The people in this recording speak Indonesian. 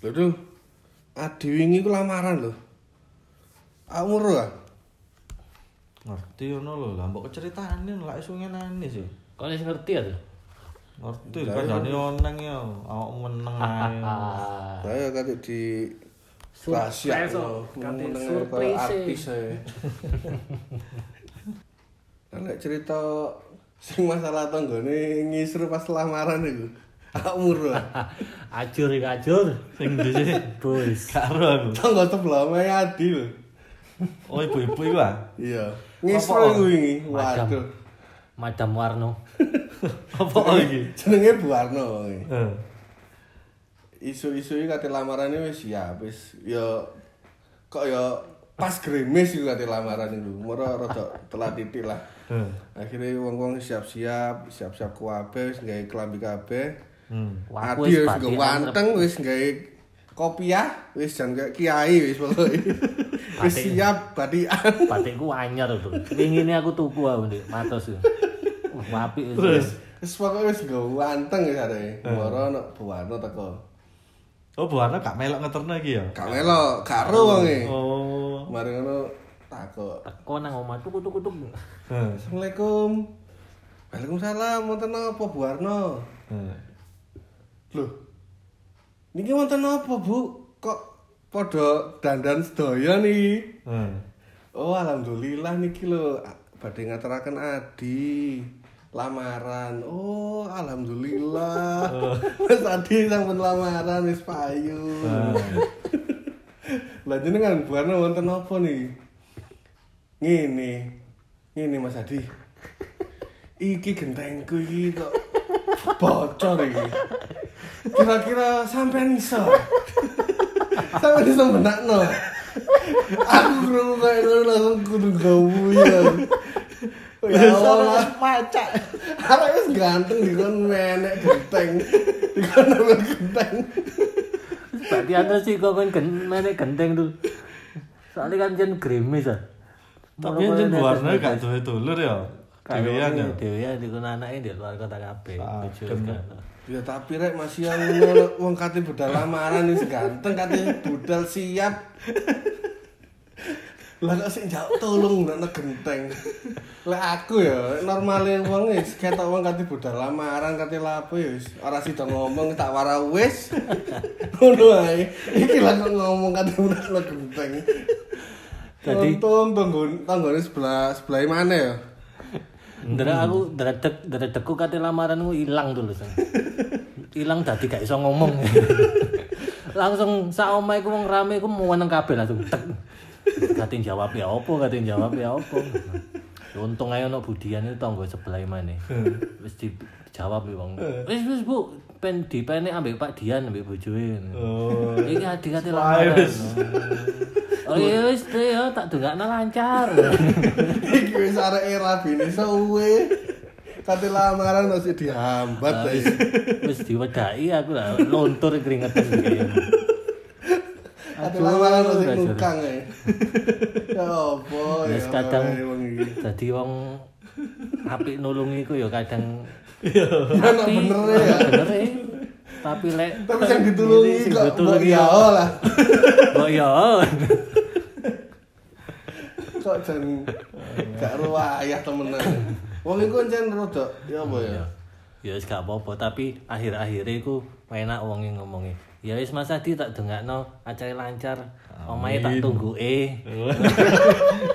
Lho tuh. Adi wingi ku lamaran lho. Aku muru kan. Ngerti ngono lho, lah mbok ceritane lak iso ngenane sih. Kok wis ngerti ya tuh? Ngerti kandhane oneng ya, awakmu meneng ae. Ah. Saya kate di rahasia. Kate Meneng surprise. kaya artis ae. Nek cerita sing masalah tanggane ngisru pas lamaran iku. Aku muru. Ajur iki ajur. Sing ndi sih? Bos. Karo aku. Tangga sebelah mae Adi lho. Oh ibu-ibu iku ah. Iya. Iku wingi. Madam. Waduh. Madam Warno. Apa iki? Jenenge Bu Arno. wingi. Eh. Isu-isu iki kate lamarane wis siap wis ya kok ya pas gremes iku kate lamaran iku. Moro rada telat titik lah. Akhirnya wong-wong siap-siap, siap-siap wis gawe klambi kabeh. Hmm. Aku wis nggo wanteng wis gawe kopiah, wis jan kayak kiai wis pokoke. Wis siap batikan. Batikku anyar tuh. Wingi ini aku tuku aku Dik, matos. Apik wis. Terus Wis pokoke wis nggo wanteng wis arek. Moro nek buwana teko. Oh, Bu Ana gak melok ngeterno iki ya? Gak melo, karo wonge. Oh. Mari ngono takok. Teko nang omah tuku tuku. Eh. Assalamualaikum. Waalaikumsalam, wonten apa Bu Arno? Eh. Loh. Niki wonten apa, Bu? Kok padha dandan sedaya niki? Eh. Oh, alhamdulillah niki lho badhe ngaturaken Adi lamaran. Oh, alhamdulillah. Wis Adi sampun lamaran wis payu. Lah jenengan Bu Arno wonten apa nih? Ngene. Ngene Mas Adi. Iki gentengku iki kok bocor iki. Kira-kira sampean iso. sampean iso benakno. Aku krungu kaya ngono langsung kudu gawu ya. Ya Allah, macak. arek wis ganteng dikon menek genteng. Dikon nambah genteng. Berarti anda sih kok kan gen, menek genteng tuh. Soalnya kan jen grimis ah. Tapi yen Bu Arno gak duwe dulur ya. Dewean ya. Dewean di kono anake di luar kota kabeh. Ya tapi rek masih yang wong kate budal lamaran wis ganteng kate budal siap. Lah kok sing jauh tolong nek genteng. Lek aku ya normale wong wis ketok wong kate budal lamaran kate lapo ya wis ora sida ngomong tak wara wis. Ngono ae. Iki lah kok ngomong kate budal genteng. Jadi- untung tanggon tanggone sebelah sebelah mana ya? Ndra aku dredeg dredegku kate lamaranmu ilang. Sang. Ilang dadi gak iso ngomong. langsung sak omahe ku wong rame ku meneng kabeh langsung tek. Kate jawab ya opo, kate jawab ya opo. Untung ae ono budian itu tangga sebelah mana. Wis dijawab ya wong. Wis wis Bu, pen dipenek ambek Pak Dian ambek bojoe. Oh. Iki adik kate Wah, lamaran. wis. Oh iya wis deh, ya, tak dongakno lancar. Iki wis arek rabine suwe. Kate lamaran masih dihambat Wis ae. wis diwedaki aku lah lontur keringetan iki. Kate lamaran masih Aduh, nukang ae. Ya apa ya. Wis kadang dadi wong apik nulungi ku ya kadang Ya ana apik, bener ya. bener e. Tapi lek Tapi sing ditulungi kok ya lah. Kok ya. Kok jan gak ruwayah temenan. Wong iku jan rada ya apa ya. Ya wis gak apa-apa, tapi akhir-akhire iku enak wonge ngomongi. Ya wis Mas Adi tak dongakno acare lancar. Omahe tak tunggu eh.